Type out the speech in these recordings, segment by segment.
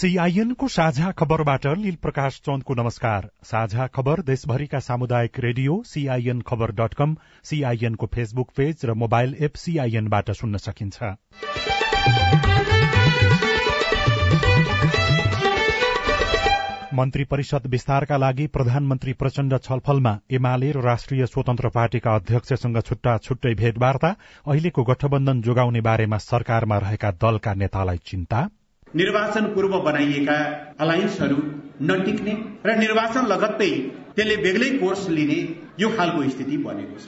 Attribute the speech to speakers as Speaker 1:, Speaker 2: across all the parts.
Speaker 1: सीआईएनको साझा खबरबाट लील प्रकाश चन्दको नमस्कार। साझा खबर देशभरिका सामुदायिक रेडियो सीआईएन खबर डट कम सीआईएनको फेसबुक पेज र मोबाइल एप सीआईएनबाट सुन्न सकिन्छ। मन्त्री परिषद विस्तारका लागि प्रधानमन्त्री प्रचण्ड छलफलमा एमाले र राष्ट्रिय स्वतन्त्र पार्टीका अध्यक्षसँग छुट्टा छुट्टै भेटवार्ता अहिलेको गठबन्धन जोगाउने बारेमा सरकारमा रहेका दलका नेतालाई चिन्ता।
Speaker 2: निर्वाचन पूर्व बनाइएका अलायन्सहरू नटिक्ने र निर्वाचन लगत्तै त्यसले बेग्लै कोर्स लिने यो खालको स्थिति बनेको छ।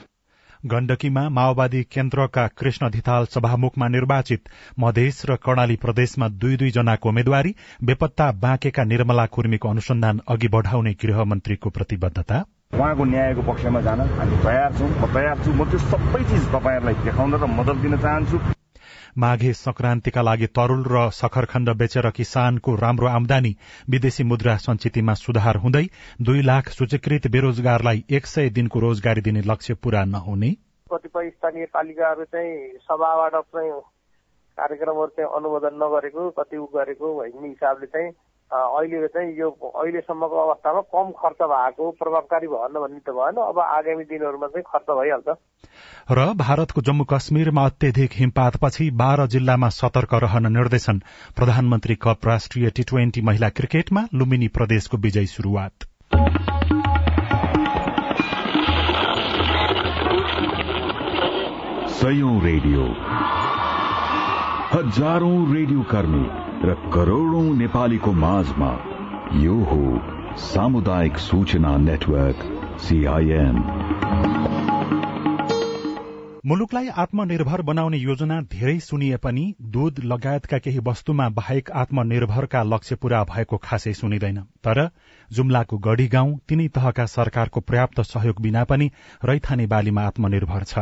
Speaker 1: गण्डकीमा माओवादी केन्द्रका कृष्ण धिताल सभामुखमा निर्वाचित मधेस र कर्णाली प्रदेशमा दुई दुई जनाको उम्मेद्वारी बेपत्ता बाँकेका निर्मला कुर्मीको अनुसन्धान अघि बढ़ाउने गृहमन्त्रीको प्रतिबद्धता।
Speaker 3: उहाँको न्यायको पक्षमा जान हामी तयार छौँ। म तयार छु। म त्यो सबै चिज तपाईँहरूलाई देखाउन र मदत दिन चाहन्छु।
Speaker 1: माघे संक्रान्तिका लागि तरूल र सखरखण्ड बेचेर किसानको राम्रो आमदानी विदेशी मुद्रा संचितमा सुधार हुँदै दुई लाख सूचीकृत बेरोजगारलाई एक सय दिनको रोजगारी दिने लक्ष्य पूरा नहुने।
Speaker 4: कतिपय स्थानीय पालिकाहरू चाहिँ सभाबाट चाहिँ कार्यक्रमहरू चाहिँ अनुमोदन नगरेको कति गरेको भन्ने हिसाबले चाहिँ अहिले चाहिँ यो अहिलेसम्मको अवस्थामा कम खर्च भएको प्रभावकारी भएन भन्ने त भएन। अब आगामी दिनहरूमा चाहिँ खर्च भइहाल्छ।
Speaker 1: र भारतको जम्मू कश्मीरमा अत्यधिक हिमपातपछि बाह्र जिल्लामा सतर्क रहन निर्देशन। प्रधानमन्त्री कप राष्ट्रिय टी ट्वेन्टी महिला क्रिकेटमा लुम्बिनी प्रदेशको विजय शुरूआत
Speaker 5: रेडियो। हजारौं रेडियो कर्मी। र करोड़ौं नेपालीको माझमा यो हो सामुदायिक सूचना नेटवर्क सीआईएन
Speaker 1: मुलुकलाई आत्मनिर्भर बनाउने योजना धेरै सुनिए पनि दूध लगायतका केही वस्तुमा बाहेक आत्मनिर्भरका लक्ष्य पूरा भएको खासै सुनिँदैन। तर जुम्लाको गढ़ी गाउँ तिनै तहका सरकारको पर्याप्त सहयोग बिना पनि रैथाने बालीमा आत्मनिर्भर छ।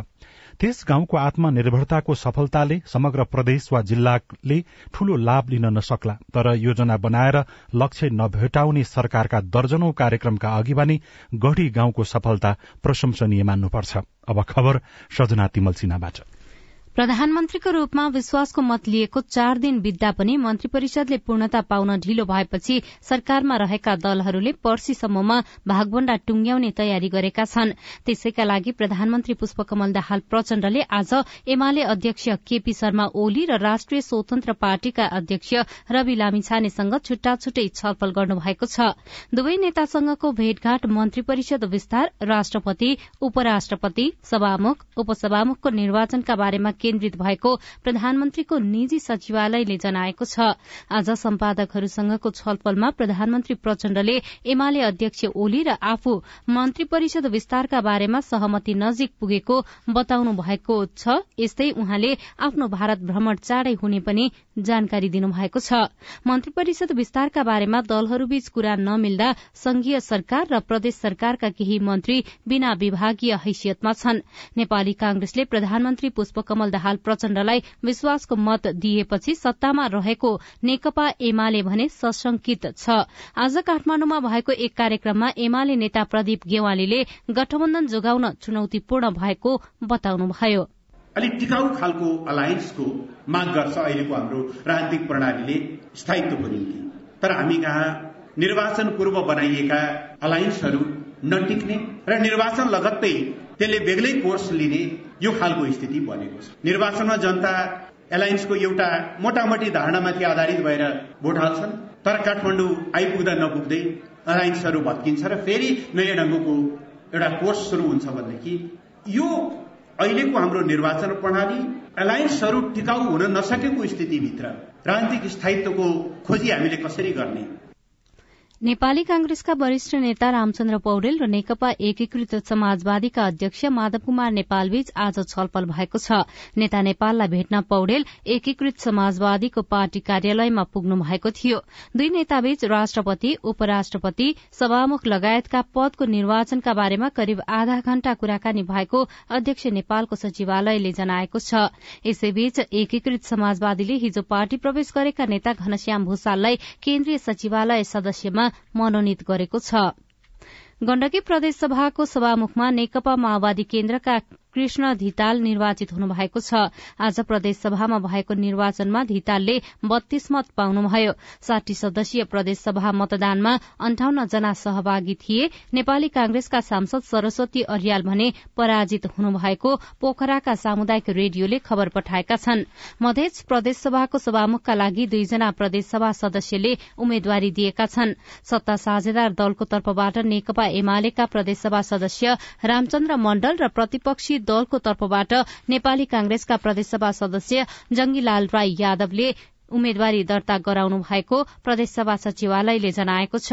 Speaker 1: त्यस गाउँको आत्मनिर्भरताको सफलताले समग्र प्रदेश वा जिल्लाले ठूलो लाभ लिन नसक्ला। तर योजना बनाएर लक्ष्य नभेटाउने सरकारका दर्जनौं कार्यक्रमका अघि पनि गढ़ी गाउँको सफलता प्रशंसनीय मान्नुपर्छ।
Speaker 6: प्रधानमन्त्रीको रूपमा विश्वासको मत लिएको चार दिन बित्दा पनि मन्त्री परिषदले पूर्णता पाउन ढिलो भएपछि सरकारमा रहेका दलहरूले पर्सीसम्ममा भागभण्डा टुंग्याउने तयारी गरेका छन्। त्यसैका लागि प्रधानमन्त्री पुष्पकमल दाहाल प्रचण्डले आज एमाले अध्यक्ष केपी शर्मा ओली र राष्ट्रिय स्वतन्त्र पार्टीका अध्यक्ष रवि लामिछानेसँग छुट्टा छुट्टै छलफल गर्नुभएको छ। दुवै नेतासँगको भेटघाट मन्त्री परिषद विस्तार राष्ट्रपति उपराष्ट्रपति सभामुख उपसभामुखको निर्वाचनका बारेमा केन्द्रित भएको प्रधानमन्त्रीको निजी सचिवालयले जनाएको छ। आज सम्पादकहरूसँगको छलफलमा प्रधानमन्त्री प्रचण्डले एमाले अध्यक्ष ओली र आफू मन्त्री परिषद विस्तारका बारेमा सहमति नजिक पुगेको बताउनु भएको छ। यस्तै उहाँले आफ्नो भारत भ्रमण चाँडै हुने पनि जानकारी दिनुभएको छ। मन्त्री परिषद विस्तारका बारेमा दलहरूबीच कुरा नमिल्दा संघीय सरकार र प्रदेश सरकारका केही मन्त्री बिना विभागीय हैसियतमा छन्। नेपाली कांग्रेसले प्रधानमन्त्री पुष्पकमल दाहाल प्रचण्डलाई विश्वासको मत दिएपछि सत्तामा रहेको नेकपा एमाले भने सशंकित छ। आज काठमाण्डुमा भएको एक कार्यक्रममा एमाले नेता प्रदीप गेवालीले गठबन्धन जोगाउन चुनौतीपूर्ण भएको बताउनुभयो।
Speaker 2: अलिक टिकाउ खालको अलायन्सको माग गर्छ अहिलेको हाम्रो राजनीतिक प्रणालीले स्थायित्वको निम्ति। तर हामी कहाँ निर्वाचन पूर्व बनाइएका अलायन्सहरू नटिक्ने र निर्वाचन लगत्तै त्यसले बेग्लै कोर्स लिने यो खालको स्थिति बनेको छ। निर्वाचनमा जनता एलायन्सको एउटा मोटामोटी धारणामाथि आधारित भएर भोट हाल्छन् तर काठमाडौँ आइपुग्दा नपुग्दै एलायन्सहरू भत्किन्छ र फेरि नयाँ ढङ्गको एउटा कोर्स सुरु हुन्छ भनेदेखि यो अहिलेको हाम्रो निर्वाचन प्रणाली एलायन्सहरू टिकाउ हुन नसकेको स्थितिभित्र राजनीतिक स्थायित्वको खोजी हामीले कसरी गर्ने?
Speaker 6: नेपाली कांग्रेसका वरिष्ठ नेता रामचन्द्र पौडेल र नेकपा एकीकृत समाजवादीका अध्यक्ष माधव कुमार नेपालबीच आज छलफल भएको छ। नेता नेपाललाई भेट्न पौडेल एकीकृत समाजवादीको पार्टी कार्यालयमा पुग्नु भएको थियो। दुई नेताबीच राष्ट्रपति उपराष्ट्रपति सभामुख लगायतका पदको निर्वाचनका बारेमा करिब आधा घण्टा कुराकानी भएको अध्यक्ष नेपालको सचिवालयले जनाएको छ। यसैबीच एकीकृत समाजवादीले हिजो पार्टी प्रवेश गरेका नेता घनश्याम भूषाललाई केन्द्रीय सचिवालय सदस्यमा मनोनित गरेको छ। गण्डकी प्रदेश सभाको सभामुखमा नेकपा माओवादी केन्द्रका कृष्ण धिताल निर्वाचित हुनु भएको छ। आज प्रदेश सभामा भएको निर्वाचनमा धितालले बत्तीस मत पाउनुभयो। साठी सदस्यीय प्रदेश सभा मतदानमा अन्ठाउन्न जना सहभागी थिए। नेपाली कांग्रेसका सांसद सरस्वती अर्याल भने पराजित हुनुभएको पोखराका सामुदायिक रेडियोले खबर पठाएका छन्। मधेस प्रदेश सभाको सभामुखका लागि दुईजना प्रदेश सभा सदस्यले उम्मेद्वारी दिएका छन्। सत्ता साझेदार दलको तर्फबाट नेकपा एमालेका प्रदेशसभा सदस्य रामचन्द्र मण्डल र प्रतिपक्षी दलको तर्फबाट नेपाली कांग्रेसका प्रदेशसभा सदस्य जंगीलाल राई यादवले उम्मेद्वारी दर्ता गराउनु भएको प्रदेशसभा सचिवालयले जनाएको छ।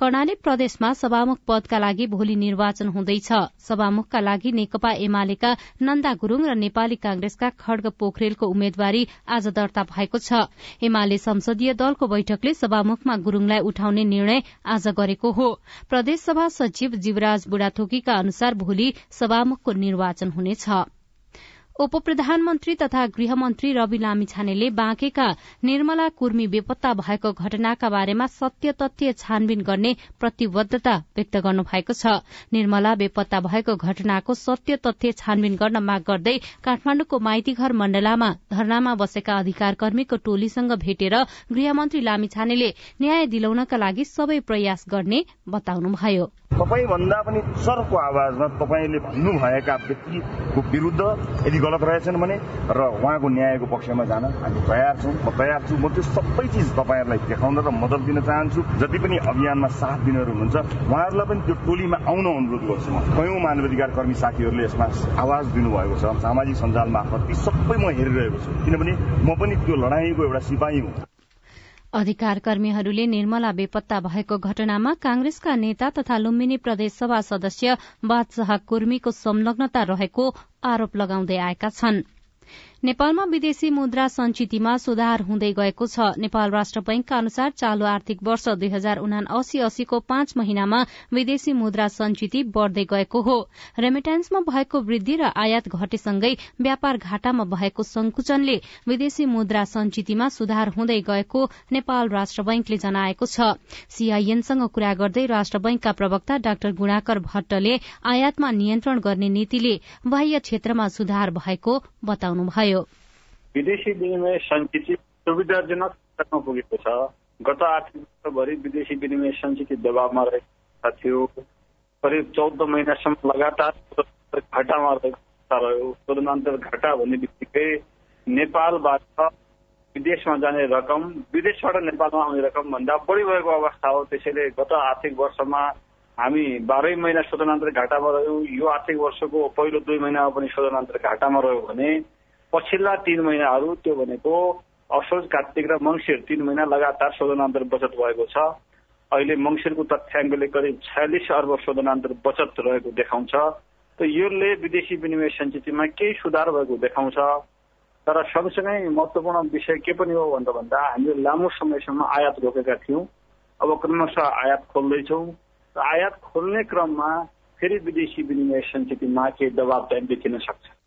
Speaker 6: कर्णाली प्रदेशमा सभामुख पदका लागि भोलि निर्वाचन हुँदैछ। सभामुखका लागि नेकपा एमालेका नन्दा गुरूङ र नेपाली कांग्रेसका खड्ग पोखरेलको उम्मेद्वारी आज दर्ता भएको छ। एमाले संसदीय दलको बैठकले सभामुखमा गुरूङलाई उठाउने निर्णय आज गरेको हो। प्रदेशसभा सचिव जीवराज बुढाथोकीका अनुसार भोलि सभामुखको निर्वाचन हुनेछ। उप प्रधानमन्त्री तथा गृहमन्त्री रवि लामिछानेले बाँकेका निर्मला कुर्मी बेपत्ता भएको घटनाका बारेमा सत्य तथ्य छानबिन गर्ने प्रतिबद्धता व्यक्त गर्नु भएको छ। निर्मला बेपत्ता भएको घटनाको सत्य तथ्य छानबिन गर्न माग गर्दै काठमाण्डुको माइतीघर मण्डलामा धरनामा बसेका अधिकार कर्मीको टोलीसँग भेटेर गृहमन्त्री लामिछानेले न्याय दिलाउनका लागि सबै प्रयास गर्ने बताउनुभयो।
Speaker 3: तपाईँ भन्दा पनि चर्को आवाजमा तपाईँले भन्नुभएका व्यक्तिको विरुद्ध यदि गलत रहेछन् भने र उहाँको न्यायको पक्षमा जान हामी तयार छौँ म तयार छु। म त्यो सबै चिज तपाईँहरूलाई देखाउन र मद्दत दिन चाहन्छु। जति पनि अभियानमा साथ दिनेहरू हुनुहुन्छ उहाँहरूलाई पनि त्यो टोलीमा आउन अनुरोध गर्छु म। कयौं मानवाधिकार कर्मी साथीहरूले यसमा आवाज दिनुभएको छ। सामाजिक सञ्जाल मार्फत ती सबै म हेरिरहेको छु। किनभने म पनि त्यो लडाईँको एउटा सिपाही हुँ।
Speaker 6: अधिकार कर्मीहरूले निर्मला बेपत्ता भएको घटनामा कांग्रेसका नेता तथा लुम्बिनी प्रदेशसभा सदस्य बादशाह कुर्मीको संलग्नता रहेको आरोप लगाउँदै आएका छनृ। नेपालमा विदेशी मुद्रा संचितिमा सुधार हुँदै गएको छ। नेपाल राष्ट्र बैंकका अनुसार चालू आर्थिक वर्ष दुई हजार उना अस्सी अस्सीको पाँच महिनामा विदेशी मुद्रा संचिति बढ़दै गएको हो। रेमिटेन्समा भएको वृद्धि र आयात घटेसँगै व्यापार घाटामा भएको संकुचनले विदेशी मुद्रा संचितिमा सुधार हुँदै गएको नेपाल राष्ट्र बैंकले जनाएको छ। सीआईएनसँग कुरा गर्दै राष्ट्र बैंकका प्रवक्ता डाक्टर गुणाकर भट्टले आयातमा नियन्त्रण गर्ने नीतिले बाह्य क्षेत्रमा सुधार भएको बताउनुभयो।
Speaker 7: विदेशी विनिमय सञ्चित सुविधाजनक स्तरमा पुगेको छ। गत आर्थिक वर्षभरि विदेशी विनिमय सञ्चित दबावमा रहेको थियो। करिब चौध महिनासम्म लगातार घाटामा रहेको शोधनान्तर घाटा भन्ने बित्तिकै नेपालबाट विदेशमा जाने रकम विदेशबाट नेपालमा आउने रकम भन्दा बढी भएको अवस्था हो। त्यसैले गत आर्थिक वर्षमा हामी बाह्रै महिना शोधनान्तर घाटामा रह्यौँ। यो आर्थिक वर्षको पहिलो दुई महिनामा पनि शोधनान्तर घाटामा रह्यो भने पछिल्ला तीन महिनाहरू त्यो भनेको असोज कार्तिक र मङ्सिर तीन महिना लगातार शोधनान्तर बचत भएको छ। अहिले मङ्सिरको तथ्याङ्कले करिब छयालिस अर्ब शोधनान्तर बचत रहेको देखाउँछ। त यसले विदेशी विनिमय सञ्चितमा केही सुधार भएको देखाउँछ। तर सँगसँगै महत्वपूर्ण विषय के पनि हो भन्दा भन्दा हामीले लामो समयसम्म आयात रोकेका थियौँ। अब क्रमशः आयात खोल्दैछौँ। र आयात खोल्ने क्रममा फेरि विदेशी विनिमय सञ्चितमा केही दबाव चाहिँ देखिन सक्छ।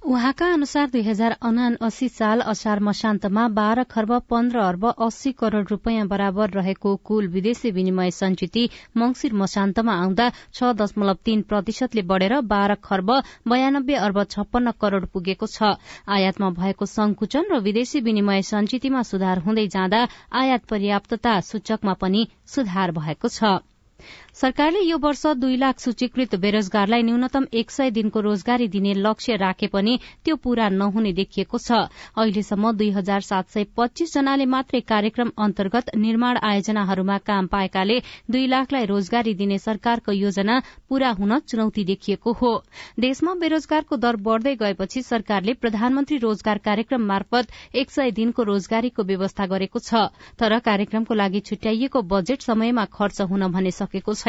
Speaker 6: उहाँका अनुसार दुई हजार उनासी साल असार मशान्तमा बाह्र खर्ब पन्ध्र अर्ब अस्सी करोड़ रूपियाँ बराबर रहेको कुल विदेशी विनिमय संचिति मंगिर मशान्तमा आउँदा छ दशमलव तीन प्रतिशतले बढ़ेर बाह्र खर्ब बयानब्बे अर्ब छप्पन्न करोड़ पुगेको छ। आयातमा भएको संकुचन र विदेशी विनिमय संचितिमा सुधार हुँदै जाँदा आयात पर्याप्तता सूचकमा पनि सुधार भएको छ। सरकारले यो वर्ष दुई लाख सूचीकृत बेरोजगारलाई न्यूनतम एक सय दिनको रोजगारी दिने लक्ष्य राखे पनि त्यो पूरा नहुने देखिएको छ। अहिलेसम्म दुई हजार सात सय पच्चीस जनाले मात्रै कार्यक्रम अन्तर्गत निर्माण आयोजनाहरूमा काम पाएकाले दुई लाखलाई रोजगारी दिने सरकारको योजना पूरा हुन चुनौती देखिएको हो। देशमा बेरोजगारको दर बढ़दै गएपछि सरकारले प्रधानमन्त्री रोजगार कार्यक्रम मार्फत एक सय दिनको रोजगारीको व्यवस्था गरेको छ। तर कार्यक्रमको लागि छुट्याइएको बजेट समयमा खर्च हुन भने सकेको छैन।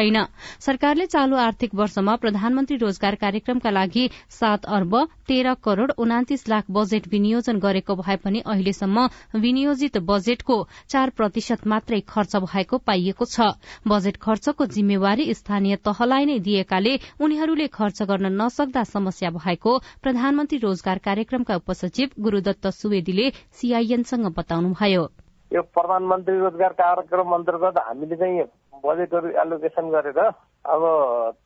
Speaker 6: सरकारले चालू आर्थिक वर्षमा प्रधानमन्त्री रोजगार कार्यक्रमका लागि सात अर्ब तेह्र करोड़ उनातिस लाख बजेट विनियोजन गरेको भए पनि अहिलेसम्म विनियोजित बजेटको चार प्रतिशत मात्रै खर्च भएको पाइएको छ। बजेट खर्चको जिम्मेवारी स्थानीय तहलाई नै दिएकाले उनीहरूले खर्च गर्न नसक्दा समस्या भएको प्रधानमन्त्री रोजगार कार्यक्रमका उपसचिव गुरूदत्त सुवेदीले सीआईएनसँग बताउनुभयो।
Speaker 4: यो प्रधानमन्त्री रोजगार कार्यक्रम अन्तर्गत हामीले चाहिँ बजेटहरू एलोकेसन गरेर अब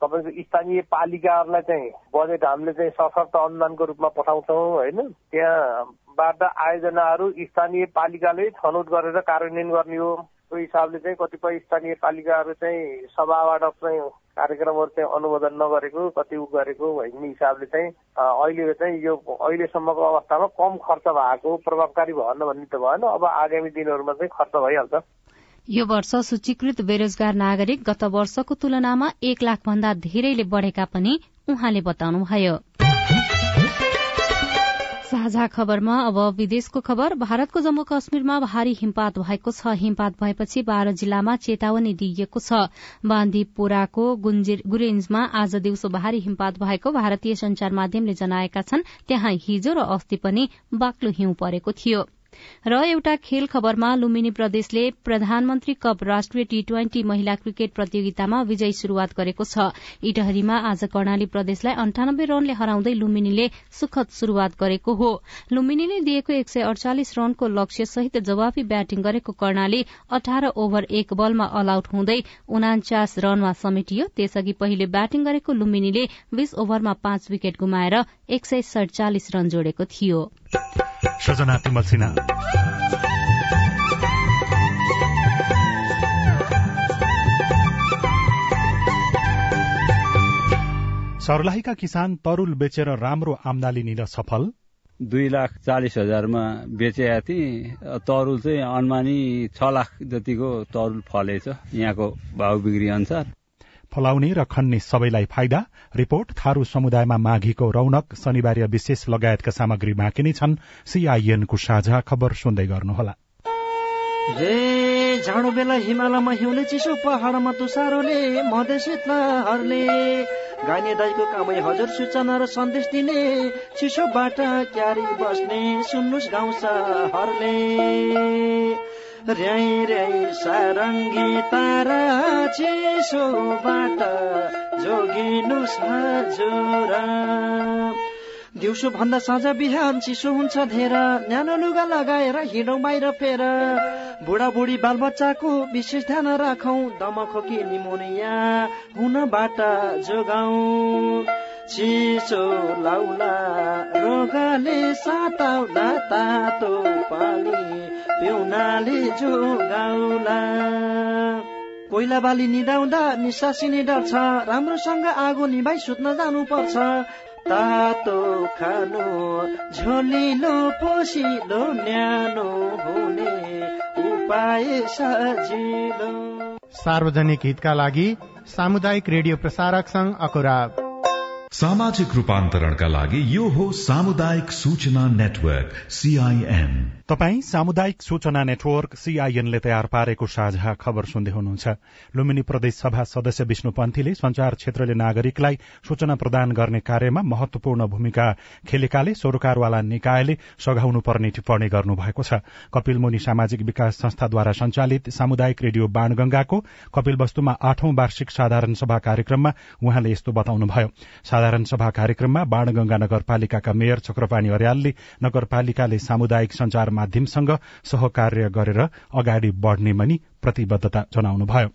Speaker 4: तपाईँको स्थानीय पालिकाहरूलाई चाहिँ बजेट हामीले चाहिँ सशक्त अनुदानको रूपमा पठाउँछौँ होइन? त्यहाँबाट आयोजनाहरू स्थानीय पालिकाले छनौट गरेर कार्यान्वयन गर्ने हो। त्यो हिसाबले चाहिँ कतिपय स्थानीय पालिकाहरू चाहिँ सभाबाट चाहिँ कार्यक्रमहरू चाहिँ अनुमोदन नगरेको कति उ गरेको भन्ने हिसाबले चाहिँ अहिले चाहिँ यो अहिलेसम्मको अवस्थामा कम खर्च भएको प्रभावकारी भएन भन्ने त भएन। अब आगामी दिनहरूमा चाहिँ खर्च भइहाल्छ।
Speaker 6: यो वर्ष सूचीकृत बेरोजगार नागरिक गत वर्षको तुलनामा एक लाख भन्दा धेरैले बढ़ेका पनि उहाँले बताउनुभयो। साझा खबरमा अब विदेशको खबर। भारतको जम्मू कश्मीरमा भारी हिमपात भएको छ। हिमपात भएपछि बाह्र जिल्लामा चेतावनी दिइएको छ। बान्दीपोराको गुरेन्जमा आज दिउँसो भारी हिमपात भएको भारतीय संचार माध्यमले जनाएका छन्। त्यहाँ हिजो र अस्ति पनि बाक्लो हिउँ परेको थियो। र एउटा खेल खबरमा लुम्बिनी प्रदेशले प्रधानमन्त्री कप राष्ट्रिय टी ट्वेन्टी महिला क्रिकेट प्रतियोगितामा विजयी शुरूआत गरेको छ। इटहरीमा आज कर्णाली प्रदेशलाई अन्ठानब्बे रनले हराउँदै लुम्बिनीले सुखद शुरूआत गरेको हो। लुम्बिनीले दिएको एक सय अडचालिस रनको लक्ष्य सहित जवाफी ब्याटिङ गरेको कर्णाली अठार ओभर एक बलमा अल आउट हुँदै उनाचास रनमा समेटियो। त्यसअघि पहिले ब्याटिङ गरेको लुम्बिनीले बीस ओभरमा पाँच विकेट गुमाएर एक सय सड़चालिस रन जोडेको थियो।
Speaker 1: सजना तिमल सिन्हा। सर्लाहीका किसान तरूल बेचेर राम्रो आमदानी लिन सफल?
Speaker 8: दुई लाख चालिस हजारमा बेचेका थिएँ तरुल चाहिँ अनुमानी छ लाख जतिको तरुल फलेछ यहाँको भाउ बिक्री अनुसार।
Speaker 1: फलाउने र खन्ने सबैलाई फाइदा रिपोर्ट थारू समुदायमा माघीको रौनक शनिबार विशेष लगायतका सामग्री बाँकी नै छन् सीआईएनको साझा खबर सुन्दै गर्नुहोला।
Speaker 9: झाडो बेला हिमालयमा हिउँले चिसो पहाडमा तुसारोले मधेस हर्ले गाने दाईको कामै हजुर सूचना र सन्देश दिने चिसोबाट क्यारी बस्ने सुन्नुहोस् गाउँ हरले र्याई र्याई सारङ्गी तारा चिसोबाट जोगिनु हजुर। दिउँसो भन्दा साँझ बिहान चिसो हुन्छ धेर न्यानो लुगा लगाएर हिँडौ बाहिर फेर। बुढाबुढी बालबच्चाको विशेष ध्यान राखौ दमखोकी निमोनिया हुनबाट जोगाऊ चिसो लाउला रोगले साताउला तातो पानी पिउनाले जोगाउला कोइला बाली निदाउँदा निसासिने डर छ राम्रोसँग आगो निभाइ सुत्न जानु पर्छ तातो खानु झोलिलो पोसिलो न्यानो हुने उपाय सजिलो।
Speaker 10: सार्वजनिक हितका लागि सामुदायिक रेडियो प्रसारक संघ अकुरा
Speaker 5: सामाजिक रूपान्तरणका लागि यो हो सामुदायिक सूचना नेटवर्क सीआईएन
Speaker 1: तपाई सामुदायिक सूचना नेटवर्क सीआईएनले तयार पारेको साझा खबर सुन्दै हुनुहुन्छ। लुम्बिनी प्रदेश सभा सदस्य विष्णु पन्थीले संचार क्षेत्रले नागरिकलाई सूचना प्रदान गर्ने कार्यमा महत्वपूर्ण भूमिका खेलेकाले सरोकारवाला निकायले सघाउनु पर्ने टिप्पणी गर्नुभएको छ। कपिल मुनि सामाजिक विकास संस्थाद्वारा संचालित सामुदायिक रेडियो बाणगंगाको कपिल वस्तुमा आठौं वार्षिक साधारण सभा कार्यक्रममा उहाँले यस्तो बताउनुभयो। साधारण सभा कार्यक्रममा बाणगंगा नगरपालिकाका मेयर चक्रपाणी अर्यालले नगरपालिकाले सामुदायिक संचार माध्यमसँग सहकार्य गरेर अगाडि बढ़ने पनि प्रतिबद्धता जनाउनुभयो।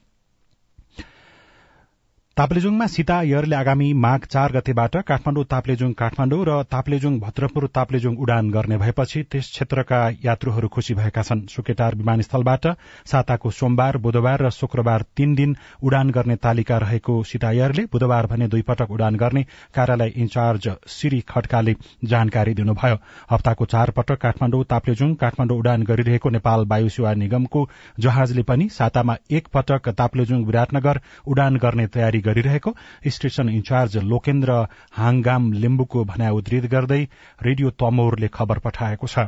Speaker 1: ताप्लेजुङमा सीता एयरले आगामी माघ चार गतेबाट काठमाडौँ ताप्लेजुङ काठमाडौँ र ताप्लेजुङ भद्रपुर ताप्लेजुङ उडान गर्ने भएपछि त्यस क्षेत्रका यात्रुहरू खुशी भएका छन्। सुकेटार विमानस्थलबाट साताको सोमबार बुधबार र शुक्रबार तीन दिन उडान गर्ने तालिका रहेको सीता एयरले बुधबार भने दुई पटक उडान गर्ने कार्यालय इन्चार्ज श्री खड्काले जानकारी दिनुभयो। हप्ताको चार पटक काठमाडौँ ताप्लेजुङ काठमाडौँ उडान गरिरहेको नेपाल वायु सेवा निगमको जहाजले पनि सातामा एक पटक ताप्लेजुङ विराटनगर उडान गर्ने तयारी गरिरहेको station in charge Lokendra Hangam लिम्बुको भनाइ उद्धित गर्दै रेडियो तमोरले खबर पठाएको छ।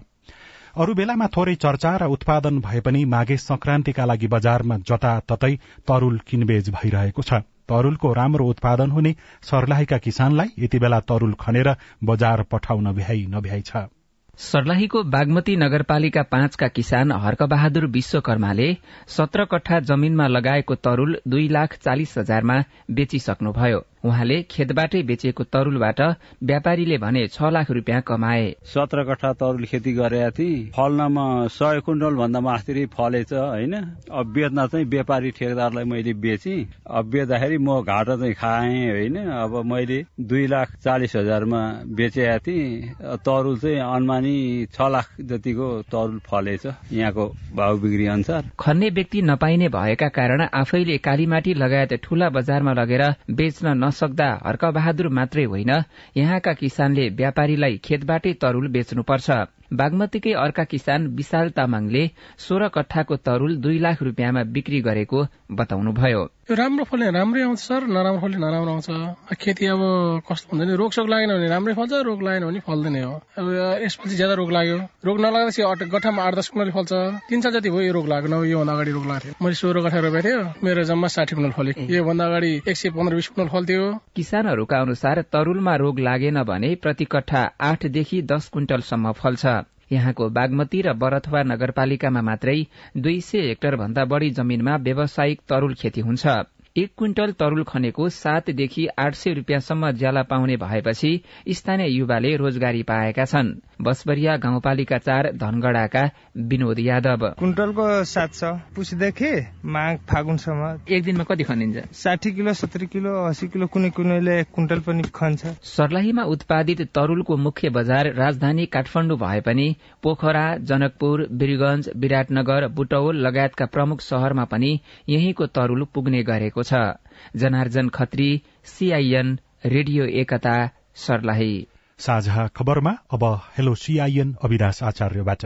Speaker 1: अरू बेलामा थोरै चर्चा र उत्पादन भए पनि माघे संक्रान्तिका लागि बजारमा जताततै तरूल किनबेच भइरहेको छ। तरूलको राम्रो उत्पादन हुने सर्लाहीका किसानलाई यति बेला तरूल खनेर बजार पठाउन भ्याइ नभ्याइ छ।
Speaker 11: सर्लाहीको बागमती नगरपालिका पाँचका किसान हर्कबहादुर विश्वकर्माले सत्र कट्ठा जमीनमा लगाएको तरूल दुई लाख चालिस हजारमा बेचिसक्नुभयो। उहाँले खेतबाटै बेचिएको तरूलबाट व्यापारीले भने छ लाख रुपियाँ कमाए।
Speaker 8: सत्र कट्ठा तरुल खेती गरेका थिएँ। फल्नमा सय कुइन्टल भन्दा मास्तिर फलेछ होइन? अब बेच्न चाहिँ व्यापारी ठेकदारलाई मैले बेचेँ। अब बेच्दाखेरि म घाटा चाहिँ खाएँ होइन? अब मैले दुई लाख चालिस हजारमा बेचेका थिएँ। तरुल चाहिँ अनुमानी छ लाख जतिको तरुल फलेछ यहाँको भाउ बिक्री अनुसार।
Speaker 11: खन्ने व्यक्ति नपाइने भएका कारण आफैले कालीमाटी लगायत ठूला बजारमा लगेर बेच्न नसक्दा हर्कबहादुर मात्रै होइन। यहाँका किसानले व्यापारीलाई खेतबाटै तरूल बेच्नुपर्छ। बागमतीकै अर्का किसान विशाल तामाङले सोह्र कट्ठाको तरूल दुई लाख रुपियाँमा बिक्री गरेको बताउनुभयो।
Speaker 12: राम्रो फल्ने राम्रै आउँछ सर। नराम्रो फल्ने नराम्रो आउँछ। खेती अब कस्तो हुन्छ नि? रोगसोग लागेन भने राम्रै फल्छ रोग लागेन भने फल्दैन हो। अब यसपछि ज्यादा रोग लाग्यो। रोग नलाग्दाखेरि गठामा आठ दस कुनल फल्छ। तिन साल जति भयो यो रोग लाग्यो योभन्दा अगाडि रोग लाग्थ्यो। मैले सोह्र कठा रोपेको थियो मेरो जम्मा साठी कुनल फल्यो। योभन्दा अगाडि एक सय पन्ध्र बिस कुनल फल्थ्यो।
Speaker 11: किसानहरूका अनुसार तरूलमा रोग लागेन भने प्रति कट्ठा आठदेखि दस क्विन्टलसम्म फल्छ। यहाँको बागमती र बरथवा नगरपालिकामा मात्रै दुई सय हेक्टर भन्दा बढ़ी जमीनमा व्यावसायिक तरूल खेती हुन्छ। एक क्विन्टल तरूल खनेको सातदेखि आठ सय रुपियाँसम्म ज्याला पाउने भएपछि स्थानीय युवाले रोजगारी पाएका छन्। बसबरिया गाउँपालिका चार धनगढ़ाका विनोद यादव।
Speaker 13: कुन्टलको सात छ पुसदेखि माघ फागुनसम्म।
Speaker 11: एक दिनमा कति खनिन्छ?
Speaker 13: साठी किलो सत्तरी किलो अस्सी किलो कुनै कुनैले कुन्टल पनि खन्छ।
Speaker 11: सर्लाहीमा उत्पादित तरूलको मुख्य बजार राजधानी काठमाडौँ भए पनि पोखरा जनकपुर वीरगंज विराटनगर बुटौल लगायतका प्रमुख शहरमा पनि यहीँको तरूल पुग्ने गरेको छ। Janarjan Khatri CIN radio Ekata Sarlahi.
Speaker 1: साझा खबरमा अब हेलो सीआईएन अविनाश आचार्यबाट।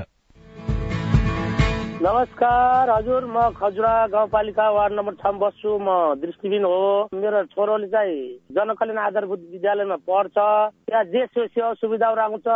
Speaker 4: नमस्कार हजुर म खजुरा गाउँपालिका वार्ड नम्बर छमा बस्छु म दृष्टिबिन हो। मेरो छोरोले चाहिँ जनकल्याण आधारभूत विद्यालयमा पढ्छ। त्यहाँ जे सेवा सुविधाहरू आउँछ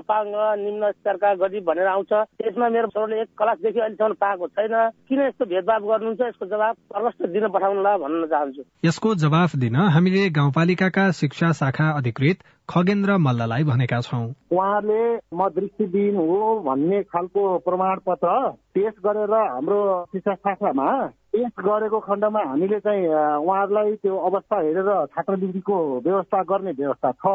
Speaker 4: अपाङ्ग निम्न स्तरका गरिब भनेर आउँछ। त्यसमा मेरो छोरोले एक क्लासदेखि अहिलेसम्म पाएको छैन। किन यस्तो भेदभाव गर्नुहुन्छ? यसको जवाब प्रष्ट दिन पठाउनुला भन्न चाहन्छु।
Speaker 14: यसको जवाफ दिन हामीले गाउँपालिकाका शिक्षा शाखा अधिकृत खगेन्द्र मल्ललाई भनेका छौँ।
Speaker 15: उहाँले म दृष्टिविहीन हो भन्ने खालको प्रमाण पत्र पेश गरेर हाम्रो शिक्षा शाखामा पेश गरेको खण्डमा हामीले चाहिँ उहाँहरूलाई त्यो अवस्था हेरेर छात्रवृत्तिको व्यवस्था गर्ने व्यवस्था छ।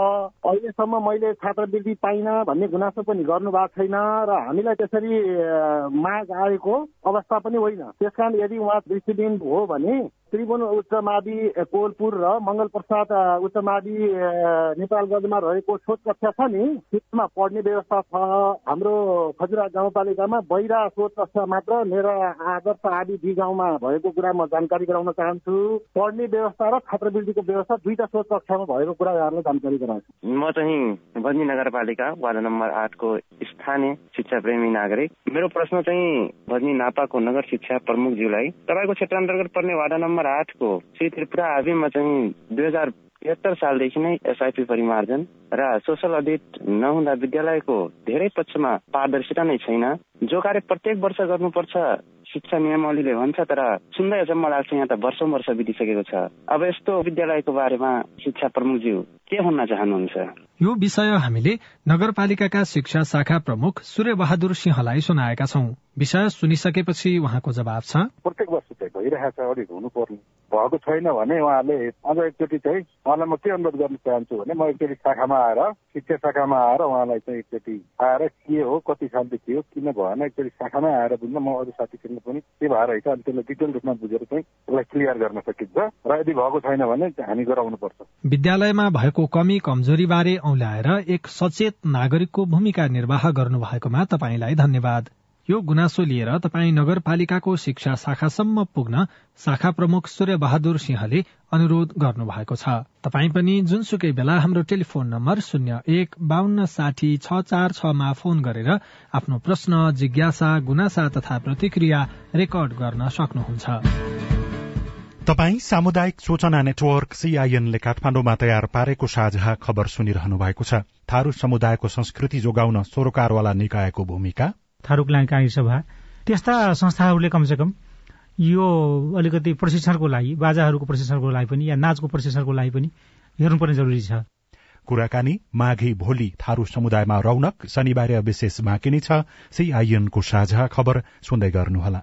Speaker 15: अहिलेसम्म मैले छात्रवृत्ति पाइनँ भन्ने गुनासो पनि गर्नु भएको छैन र हामीलाई त्यसरी माग आएको अवस्था पनि होइन। त्यसकारण यदि उहाँ दृष्टिविहीन हो भने त्रिभुवन उच्च मावि कोलपुर र मङ्गल प्रसाद उच्च मावि नेपालगञ्जमा रहेको शोध कक्षा छ नि। त्यसमा पढ्ने व्यवस्था छ। हाम्रो खजुरा गाउँपालिकामा बहिरा शोध कक्षा मात्र मेरो आदर्श आदि दि गाउँमा भएको कुरा म जानकारी गराउन चाहन्छु। पढ्ने व्यवस्था र छात्रवृत्तिको व्यवस्था दुईटा शोध कक्षामा भएको कुरा यहाँलाई जानकारी गराउँछु।
Speaker 16: म चाहिँ भजनी नगरपालिका वार्ड नम्बर आठको स्थानीय शिक्षा प्रेमी नागरिक। मेरो प्रश्न चाहिँ भजनी नापाको नगर शिक्षा प्रमुखज्यूलाई तपाईँको क्षेत्र अन्तर्गत पर्ने वार्ड नम्बर आठको श्री त्रिपुरा आविमा चाहिँ दुई हजार त्रिहत्तर सालदेखि नै एसआइपी परिमार्जन र सोसल अडिट नहुँदा विद्यालयको धेरै पक्षमा पारदर्शिता नै छैन। जो कार्य प्रत्येक वर्ष गर्नुपर्छ शिक्षा नियमावलीले भन्छ तर सुन्दै अचम्म लाग्छ यहाँ त वर्षौँ वर्ष बितिसकेको छ। अब यस्तो विद्यालयको बारेमा शिक्षा प्रमुखज्यू के भन्न चाहनुहुन्छ?
Speaker 14: यो विषय हामीले नगरपालिकाका शिक्षा शाखा प्रमुख सूर्य बहादुर सिंहलाई सुनाएका छौं। विषय सुनिसकेपछि उहाँको जवाब छ।
Speaker 17: प्रत्येक वर्ष चाहिँ भइरहेछ अलिक हुनुपर्ने।
Speaker 15: भएको छैन भने उहाँले अझ एकचोटि चाहिँ उहाँलाई म के अनुरोध गर्न चाहन्छु भने म एकचोटि शाखामा आएर शिक्षा शाखामा आएर उहाँलाई चाहिँ एकचोटि आएर के हो कति सालदेखि हो किन भएन एकचोटि शाखामै आएर बुझ्न म अरू साथीसँग पनि के भएर रहेछ अनि त्यसलाई डिटेल रूपमा बुझेर चाहिँ त्यसलाई क्लियर गर्न सकिन्छ र यदि भएको छैन भने हामी गराउनु पर्छ।
Speaker 14: विद्यालयमा भएको कमी कमजोरी बारे औल्याएर एक सचेत नागरिकको भूमिका निर्वाह गर्नु भएकोमा तपाईँलाई धन्यवाद। यो गुनासो लिएर तपाईँ नगरपालिकाको शिक्षा शाखासम्म पुग्न शाखा प्रमुख सूर्य बहादुर सिंहले अनुरोध गर्नु भएको छ। तपाईँ पनि जुनसुकै बेला हाम्रो टेलिफोन नम्बर शून्य एक बान्न साठी छ चार छमा फोन गरेर आफ्नो प्रश्न जिज्ञासा गुनासा तथा प्रतिक्रिया रेकर्ड गर्न सक्नुहुन्छ।
Speaker 1: तपाई सामुदायिक सूचना नेटवर्क सीआईएनले काठमाडौँमा तयार पारेको साझा खबर सुनिरहनु भएको छ। थारू समुदायको संस्कृति जोगाउन सरोकारवाला निकायको भूमिका
Speaker 17: थारूक सभा। त्यस्ता संस्थाहरूले कमसे कम यो अलिकति प्रशिक्षणको लागि बाजाहरूको प्रशिक्षणको लागि पनि या नाचको प्रशिक्षणको लागि पनि हेर्नुपर्ने जरुरी छ।
Speaker 1: कुराकानी माघी भोलि थारू समुदायमा रौनक शनिबार विशेष बाँकी छ। सीआईएनको साझा खबर सुन्दै गर्नुहोला।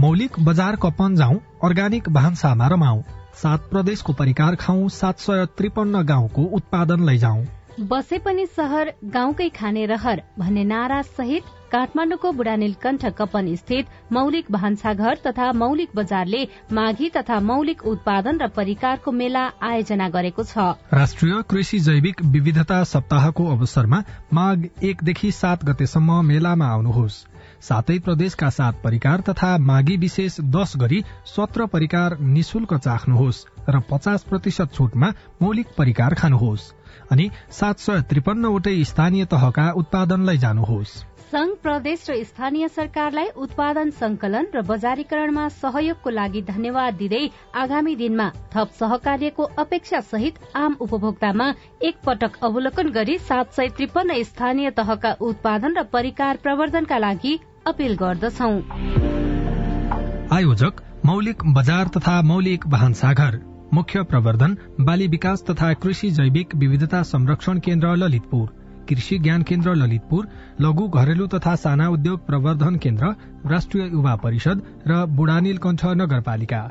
Speaker 14: मौलिक बजार कपन जाउँ अर्ग्यानिक भान्सामा रमाऊ सात प्रदेशको परिकार खाउँ सात सय त्रिपन्न गाउँको उत्पादन लैजाउँ।
Speaker 6: बसे पनि सहर गाउँकै खाने रहर भन्ने नारा सहित काठमाडौँको बुढानीलकण्ठ कपन स्थित मौलिक भान्साघर तथा मौलिक बजारले माघी तथा मौलिक उत्पादन र परिकारको मेला आयोजना गरेको छ।
Speaker 14: राष्ट्रिय कृषि जैविक विविधता सप्ताहको अवसरमा माघ एकदेखि सात गतेसम्म मेलामा आउनुहोस्। सातै प्रदेशका सात परिकार तथा माघी विशेष दश गरी सत्र परिकार निशुल्क चाख्नुहोस् र पचास प्रतिशत छूटमा मौलिक परिकार खानुहोस्। अनि सात सय त्रिपन्नवटै स्थानीय तहका उत्पादनलाई जानुहोस्।
Speaker 6: संघ प्रदेश र स्थानीय सरकारलाई उत्पादन संकलन र बजारीकरणमा सहयोगको लागि धन्यवाद दिँदै आगामी दिनमा थप सहकार्यको अपेक्षा सहित आम उपभोक्तामा एक पटक अवलोकन गरी सात सय त्रिपन्न स्थानीय तहका उत्पादन र परिकार प्रवर्धनका लागि अपील गर्दछौ।
Speaker 14: आयोजक मौलिक बजार तथा मौलिक मुख्य प्रवर्धन बाली विकास तथा कृषि जैविक विविधता संरक्षण केन्द्र ललितपुर कृषि ज्ञान केन्द्र ललितपुर लघु घरेलु तथा साना उद्योग प्रवर्धन केन्द्र राष्ट्रिय युवा परिषद र बुढानील कण्ठ नगरपालिका।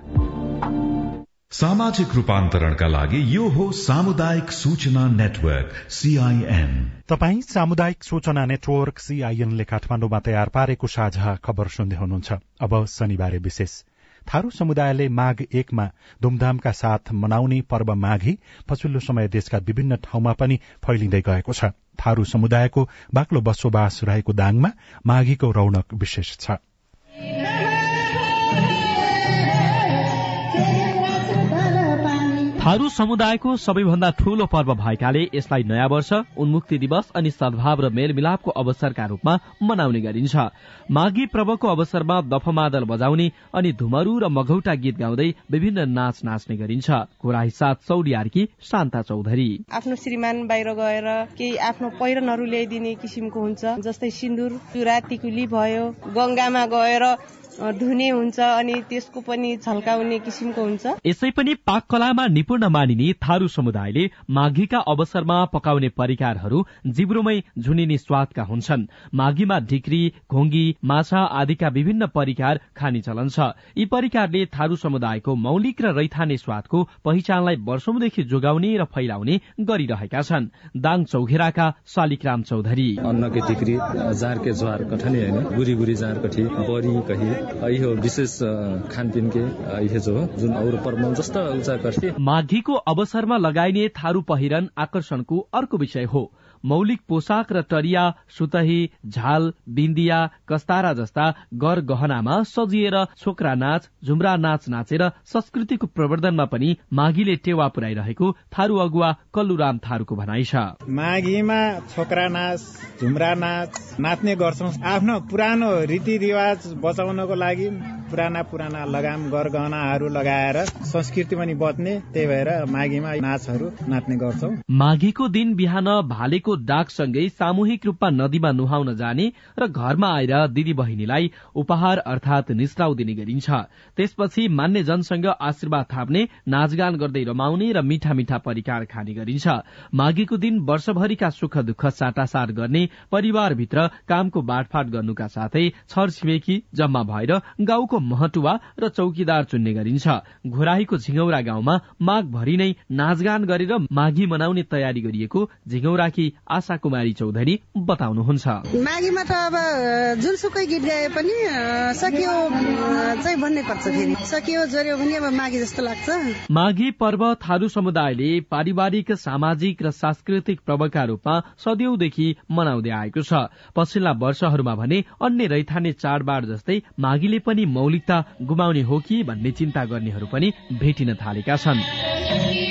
Speaker 5: सामाजिक रूपान्तरणका लागि यो हो सामुदायिक सूचना नेटवर्क सीआईएन
Speaker 1: तपाई सामुदायिक सूचना नेटवर्क सीआईएनले काठमाडौँमा तयार पारेको साझा खबर सुन्दै हुनुहुन्छ। अब शनिबार विशेष। थारू समुदायले माघ एकमा धुमधामका साथ मनाउने पर्व माघी पछिल्लो समय देशका विभिन्न ठाउँमा पनि फैलिँदै गएको छ। थारू समुदायको बाक्लो बसोबास रहेको दाङमा माघीको रौनक विशेष छ।
Speaker 18: थारू समुदायको सबैभन्दा ठूलो पर्व भएकाले यसलाई नयाँ वर्ष उन्मुक्ति दिवस अनि सद्भाव र मेलमिलापको अवसरका रूपमा मनाउने गरिन्छ। माघी पर्वको अवसरमा दफमादल बजाउने अनि धुमरू र मघौटा गीत गाउँदै विभिन्न नाच नाच्ने गरिन्छ। साथ शान्ता चौधरी।
Speaker 19: आफ्नो श्रीमान बाहिर गएर केही आफ्नो पहिरनहरू ल्याइदिने किसिमको हुन्छ। जस्तै सिन्दुर चुरा टिकुली भयो। गंगामा गएर धुने हुन्छ अनि त्यसको पनि झल्काउने किसिमको हुन्छ।
Speaker 18: यसै पनि पाक कलामा निपुण मानिने थारू समुदायले माघीका अवसरमा पकाउने परिकारहरू जिब्रोमै झुनिने स्वादका हुन्छन्। माघीमा ढिक्री घोङ्गी माछा आदिका विभिन्न परिकार खाने चलन छ। यी परिकारले थारू समुदायको मौलिक र रैथाने स्वादको पहिचानलाई वर्षौंदेखि जोगाउने र फैलाउने गरिरहेका छन्। दाङ चौघेराका शालिकराम चौधरी।
Speaker 20: अन्नके ढिक्री जारके ज्वार कठनी होइन। गुरी गुरी जार कठी बरी कही। यो विशेष खानपिन के यो जो जुन अरू पर्व जस्तो उचा
Speaker 18: माघीको अवसरमा लगाइने थारू पहिरन आकर्षणको अर्को विषय हो। मौलिक पोसाक र टरिया सुतही झाल बिन्दिया कस्तारा जस्ता गर गहनामा सजिएर छोक्रा नाच झुम्रा नाच नाचेर संस्कृतिको प्रवर्धनमा पनि माघीले टेवा पुर्याइरहेको थारू अगुवा कल्लुराम थारूको भनाइ छ।
Speaker 21: माघीमा छोक्रा नाच झुम्रा नाच नाच्ने गर्छौँ। आफ्नो पुरानो रीतिरिवाज बचाउनको लागि पुराना पुराना लगाम गहनाहरू लगाएर संस्कृति पनि बच्ने त्यही भएर माघीमा नाचहरू नाच्ने गर्छौ।
Speaker 18: माघीको दिन बिहान भालेको डाकसँगै सामूहिक रूपमा नदीमा नुहाउन जाने र घरमा आएर दिदी बहिनीलाई उपहार अर्थात निस्राउ दिने गरिन्छ। त्यसपछि मान्य जनसँग आशीर्वाद थाप्ने नाचगान गर्दै रमाउने र मिठा मिठा परिकार खाने गरिन्छ। माघीको दिन वर्षभरिका सुख दुःख साटासाट गर्ने परिवारभित्र कामको बाँडफाट गर्नुका साथै छर छिमेकी जम्मा भएर गाउँको महटुवा र चौकीदार चुन्ने गरिन्छ। घोराईको झिङौरा गाउँमा माघभरि नै नाचगान गरेर माघी मनाउने तयारी गरिएको झिङौराकी आशा कुमारी चौधरी बताउनुहुन्छ।
Speaker 22: माघीमा त अब जुनसुकै गीत गाए पनि सकियो चाहिँ भन्नै पर्छ फेरि। सकियो जोर्यो भने अब माघी जस्तो लाग्छ।
Speaker 18: माघी पर्व थारू समुदायले पारिवारिक सामाजिक र सांस्कृतिक पर्वका रूपमा सदैवदेखि मनाउँदै आएको छ। पछिल्ला वर्षहरूमा भने अन्य रैथाने चाडबाड जस्तै माघीले पनि मौलिकता गुमाउने हो कि भन्ने चिन्ता गर्नेहरू पनि भेटिन थालेका छन्।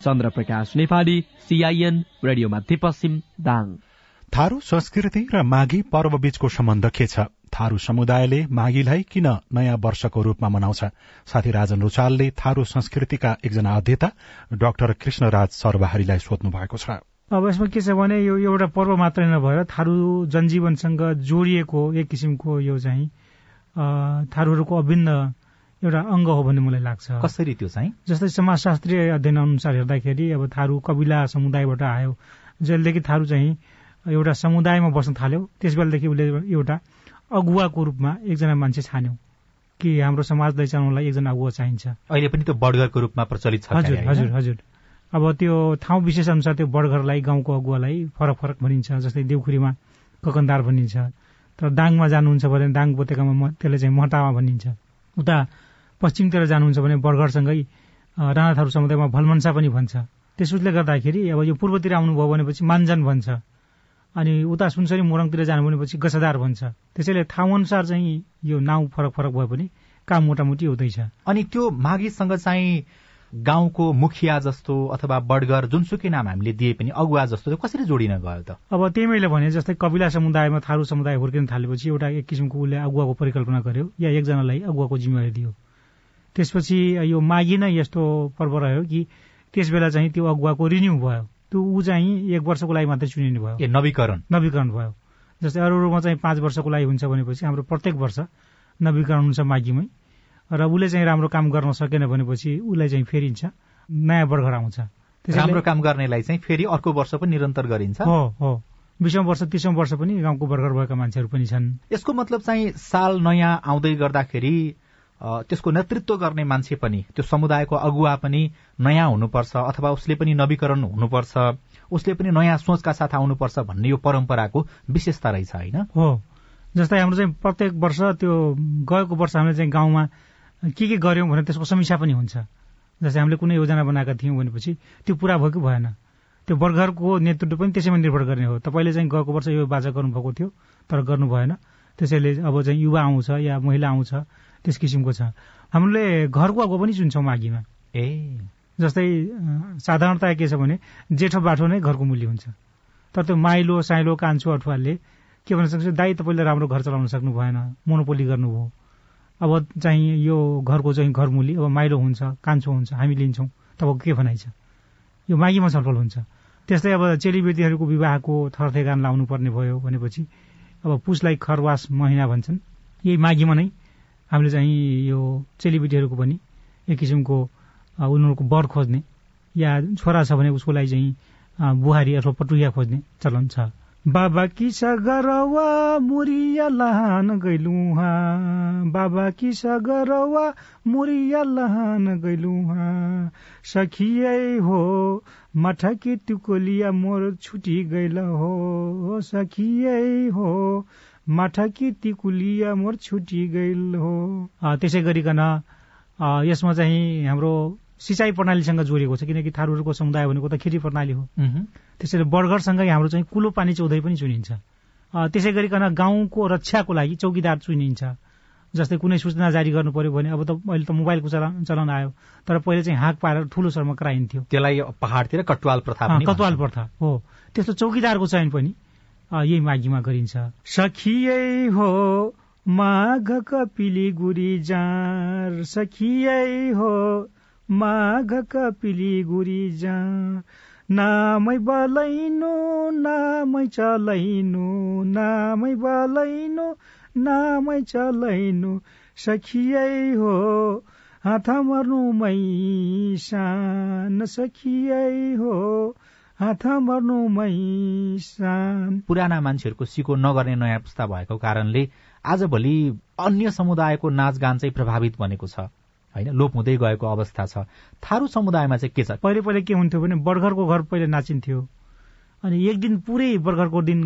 Speaker 18: चन्द्र प्रकाश नेपाली सीआईएन रेडियो मध्यपश्चिम दाङ।
Speaker 1: थारू संस्कृति र माघी पर्व बीचको सम्बन्ध के छ? थारू समुदायले माघीलाई किन नयाँ वर्षको रूपमा मनाउँछ? साथी राजन रुचालले थारू संस्कृतिका एकजना अध्येता डाक्टर कृष्णराज सर्वाहारीलाई सोध्नु भएको छ।
Speaker 17: अब यसमा के छ भने यो एउटा पर्व मात्रै नभएर थारू जनजीवनसँग जोडिएको एक किसिमको यो चाहिँ थारूहरूको अभिन्न एउटा अङ्ग हो भन्ने मलाई लाग्छ।
Speaker 23: कसरी त्यो चाहिँ?
Speaker 17: जस्तै समाजशास्त्रीय अध्ययन अनुसार हेर्दाखेरि अब थारू कविला समुदायबाट आयो। जहिलेदेखि थारू चाहिँ एउटा समुदायमा बस्न थाल्यो त्यस बेलादेखि उसले एउटा अगुवाको रूपमा एकजना मान्छे छान्यो। कि हाम्रो समाजलाई चलाउनलाई एकजना अगुवा चाहिन्छ।
Speaker 23: अहिले पनि त्यो बडघरको रूपमा प्रचलित छ
Speaker 17: हजुर हजुर हजुर। अब त्यो ठाउँ विशेष अनुसार त्यो बडघरलाई गाउँको अगुवालाई फरक फरक भनिन्छ जस्तै देउखुरीमा ककनदार भनिन्छ तर दाङमा जानुहुन्छ भने दाङ उपत्यकामा त्यसलाई चाहिँ महटामा भनिन्छ। उता पश्चिमतिर जानुहुन्छ भने बडघरसँगै राणा थारू समुदायमा भलमन्सा पनि भन्छ। त्यसले गर्दाखेरि अब यो पूर्वतिर आउनुभयो भनेपछि मान्जन भन्छ। अनि उता सुनसरी मोरङतिर जानु भनेपछि गसदार भन्छ। त्यसैले ठाउँ अनुसार चाहिँ यो नाउँ फरक फरक भए पनि काम मोटामोटी हुँदैछ।
Speaker 23: अनि त्यो माघीसँग चाहिँ गाउँको मुखिया जस्तो अथवा बडगर जुनसुकै नाम हामीले दिए पनि अगुवा जस्तो कसरी जोडिन गयो त?
Speaker 17: अब त्यही मैले भने जस्तै कपिला समुदायमा थारू समुदाय हुर्किन थालेपछि एउटा एक किसिमको उसले अगुवाको परिकल्पना गर्यो या एकजनालाई अगुवाको जिम्मेवारी दियो। त्यसपछि यो माघी नै यस्तो पर्व रह्यो कि त्यस बेला चाहिँ त्यो अगुवाको रिन्यू भयो। त्यो ऊ चाहिँ एक वर्षको लागि मात्रै चुनिने भयो।
Speaker 23: ए नवीकरण?
Speaker 17: नवीकरण भयो। जस्तै अरू अरूमा चाहिँ पाँच वर्षको लागि हुन्छ भनेपछि हाम्रो प्रत्येक वर्ष नवीकरण हुन्छ माघीमै। र उसले चाहिँ राम्रो काम गर्न सकेन भनेपछि उसलाई चाहिँ फेरिन्छ नयाँ बर्खर आउँछ।
Speaker 23: राम्रो काम गर्नेलाई चाहिँ फेरि अर्को वर्ष पनि निरन्तर गरिन्छ?
Speaker 17: हो हो। बिसौँ वर्ष तिसौँ वर्ष पनि गाउँको बर्खर भएका मान्छेहरू पनि छन्।
Speaker 23: यसको मतलब चाहिँ साल नयाँ आउँदै गर्दाखेरि त्यसको नेतृत्व गर्ने मान्छे पनि त्यो समुदायको अगुवा पनि नयाँ हुनुपर्छ अथवा उसले पनि नवीकरण हुनुपर्छ उसले पनि नयाँ सोचका साथ आउनुपर्छ भन्ने यो परम्पराको विशेषता रहेछ होइन?
Speaker 17: हो। जस्तै हाम्रो चाहिँ प्रत्येक वर्ष त्यो गएको वर्ष हामीले चाहिँ गाउँमा के के गर्यौँ भने त्यसको समीक्षा पनि हुन्छ। जस्तै हामीले कुनै योजना बनाएका थियौँ भनेपछि त्यो पुरा भयो कि भएन। त्यो वर्गहरूको नेतृत्व पनि त्यसैमा निर्भर गर्ने हो। तपाईँले चाहिँ गएको वर्ष यो बाजा गर्नुभएको थियो तर गर्नु भएन। त्यसैले अब चाहिँ युवा आउँछ या महिला आउँछ त्यस किसिमको छ। हामीले घरको अगुवा पनि चुन्छौँ माघीमा
Speaker 23: ए।
Speaker 17: जस्तै साधारणता के छ भने जेठो बाठो नै घरको मूल्य हुन्छ। तर त्यो माइलो साइलो कान्छो अठुवाले के भन्न सक्छ दाई तपाईँले राम्रो घर चलाउन सक्नु भएन मोनोपोली गर्नुभयो। अब चाहिँ यो घरको चाहिँ घर मूल्य अब माइलो हुन्छ कान्छो हुन्छ हामी लिन्छौँ। तपाईँको के भनाइ छ? यो माघीमा छलफल हुन्छ। त्यस्तै अब चेलीबेटीहरूको विवाहको थरथेगान लाउनु पर्ने भयो भनेपछि अब पुसलाई खरवास महिना भन्छन्। यही माघीमा नै हामीले चाहिँ यो चेलीबेटीहरूको पनि एक किसिमको उनीहरूको वर खोज्ने या छोरा छ भने उसको लागि चाहिँ बुहारी अथवा पटुया खोज्ने चलन छ। बाबा किसा गरवा मुरिया लहान गैलुहा बाबा किसा गरवा मुरिया लहान गैलुहा सखियै हो मठकी तुकोलिया मोर छुटी गैल हो। सखियै हो माठाकी तिकुलिया मोर छुटी गइल हो। त्यसै गरिकन यसमा चाहिँ हाम्रो सिँचाइ प्रणालीसँग जोडिएको छ किनकि थारूहरूको समुदाय भनेको त खेती प्रणाली हो। त्यसैले बर्गरसँगै हाम्रो चाहिँ कुलो पानी चौधै पनि चुनिन्छ। त्यसै गरिकन गाउँको रक्षाको लागि चौकीदार चुनिन्छ। जस्तै कुनै सूचना जारी गर्नु पर्यो भने अब त अहिले त मोबाइलको चलन चलन आयो तर पहिले चाहिँ हाँक पारेर ठुलो स्वरमा कराइन्थ्यो।
Speaker 23: त्यसलाई पहाडतिर कटवाल प्रथा
Speaker 17: कटवाल प्रथा हो। त्यस्तो चौकीदारको चयन पनि यही माघीमा गरिन्छ। सखियै हो माघ कपिली गुरी जार सखियै हो माघ कपिली गुरी जार नामै बलैनो नामै चलैनु नामै बलैनु नामै चलैनु। सखियै हो हात मर्नु मै सान सखियै हो
Speaker 23: पुराना मान्छेहरूको सिको नगर्ने नयाँ पुस्ता भएको कारणले आजभोलि अन्य समुदायको नाचगान चाहिँ प्रभावित बनेको छ। होइन लोप हुँदै गएको अवस्था छ। थारू समुदायमा चाहिँ के छ?
Speaker 17: पहिले पहिले के हुन्थ्यो भने बर्खरको घर पहिले नाचिन्थ्यो। अनि एक दिन पुरै बर्खरको दिन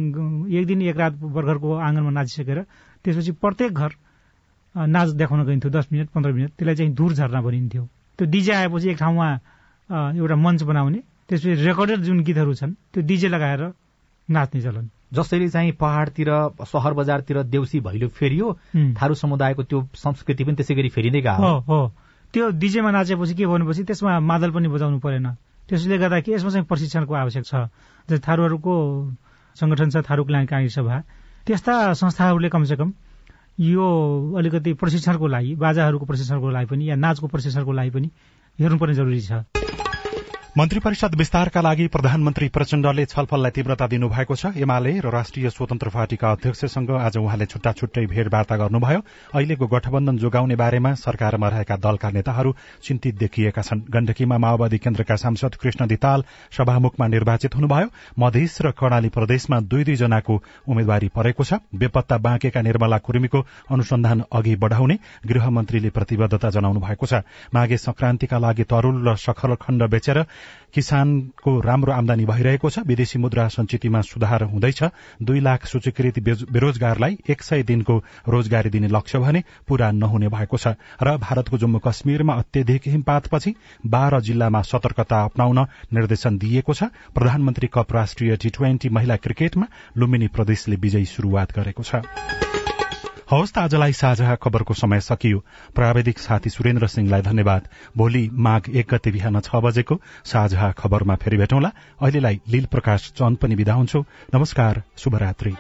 Speaker 17: एक दिन एक रात बर्खरको आँगनमा नाचिसकेर त्यसपछि प्रत्येक घर नाच देखाउन गइन्थ्यो। दस मिनट पन्ध्र मिनट त्यसलाई चाहिँ दूर झर्ना भनिन्थ्यो। त्यो डिजे आएपछि एक ठाउँमा एउटा मञ्च बनाउने त्यसपछि रेकर्डेड जुन गीतहरू छन् त्यो डिजे लगाएर नाच्ने चलन।
Speaker 23: जसरी चाहिँ पहाड़तिर सहर बजारतिर देउसी भैलो फेरियो थारू समुदायको त्यो संस्कृति पनि त्यसै गरी फेरिँदै गयो
Speaker 17: हो। त्यो डिजेमा नाचेपछि के भनेपछि त्यसमा मादल पनि बजाउनु परेन। त्यसले गर्दा के यसमा चाहिँ प्रशिक्षणको आवश्यक छ। जस्तै थारूहरूको संगठन छ थारू क्लाङ्कारी सभा। त्यस्ता संस्थाहरूले कमसेकम यो अलिकति प्रशिक्षणको लागि बाजाहरूको प्रशिक्षणको लागि पनि या नाचको प्रशिक्षणको लागि पनि हेर्नुपर्ने जरुरी छ।
Speaker 1: मन्त्री परिषद विस्तारका लागि प्रधानमन्त्री प्रचण्डले छलफललाई तीव्रता दिनुभएको छ। एमाले र राष्ट्रिय स्वतन्त्र पार्टीका अध्यक्षसँग आज उहाँले छुट्टा छुट्टै भेटवार्ता गर्नुभयो। अहिलेको गठबन्धन जोगाउने बारेमा सरकारमा रहेका दलका नेताहरू चिन्तित देखिएका छन्। गण्डकीमा माओवादी केन्द्रका सांसद कृष्ण दिताल सभामुखमा निर्वाचित हुनुभयो। मधेस र कर्णाली प्रदेशमा दुई दुईजनाको उम्मेद्वारी परेको छ। बेपत्ता बाँकेका निर्मला कुर्मीको अनुसन्धान अघि बढ़ाउने गृहमन्त्रीले प्रतिबद्धता जनाउनु भएको छ। माघे संक्रान्तिका लागि तरूल र सखरखण्ड बेचेर किसानको राम्रो आमदानी भइरहेको छ। विदेशी मुद्रा संचितमा सुधार हुँदैछ। दुई लाख सूचीकृत बेरोजगारलाई एक सय दिनको रोजगारी दिने लक्ष्य भने पूरा नहुने भएको छ। र भारतको जम्मू कश्मीरमा अत्यधिक हिमपातपछि बाह्र जिल्लामा सतर्कता अप्नाउन निर्देशन दिइएको छ। प्रधानमन्त्री कप राष्ट्रिय टी ट्वेन्टी महिला क्रिकेटमा लुम्बिनी प्रदेशले विजयी शुरूआत गरेको छ। हवस् त आजलाई साझा खबरको समय सकियो। प्राविधिक साथी सुरेन्द्र सिंहलाई धन्यवाद। भोलि माघ एक गते बिहान छ बजेको साझा खबरमा फेरि भेटौँला। अहिलेलाई लील प्रकाश चन्द पनि विदा हुन्छु। नमस्कार शुभरात्री।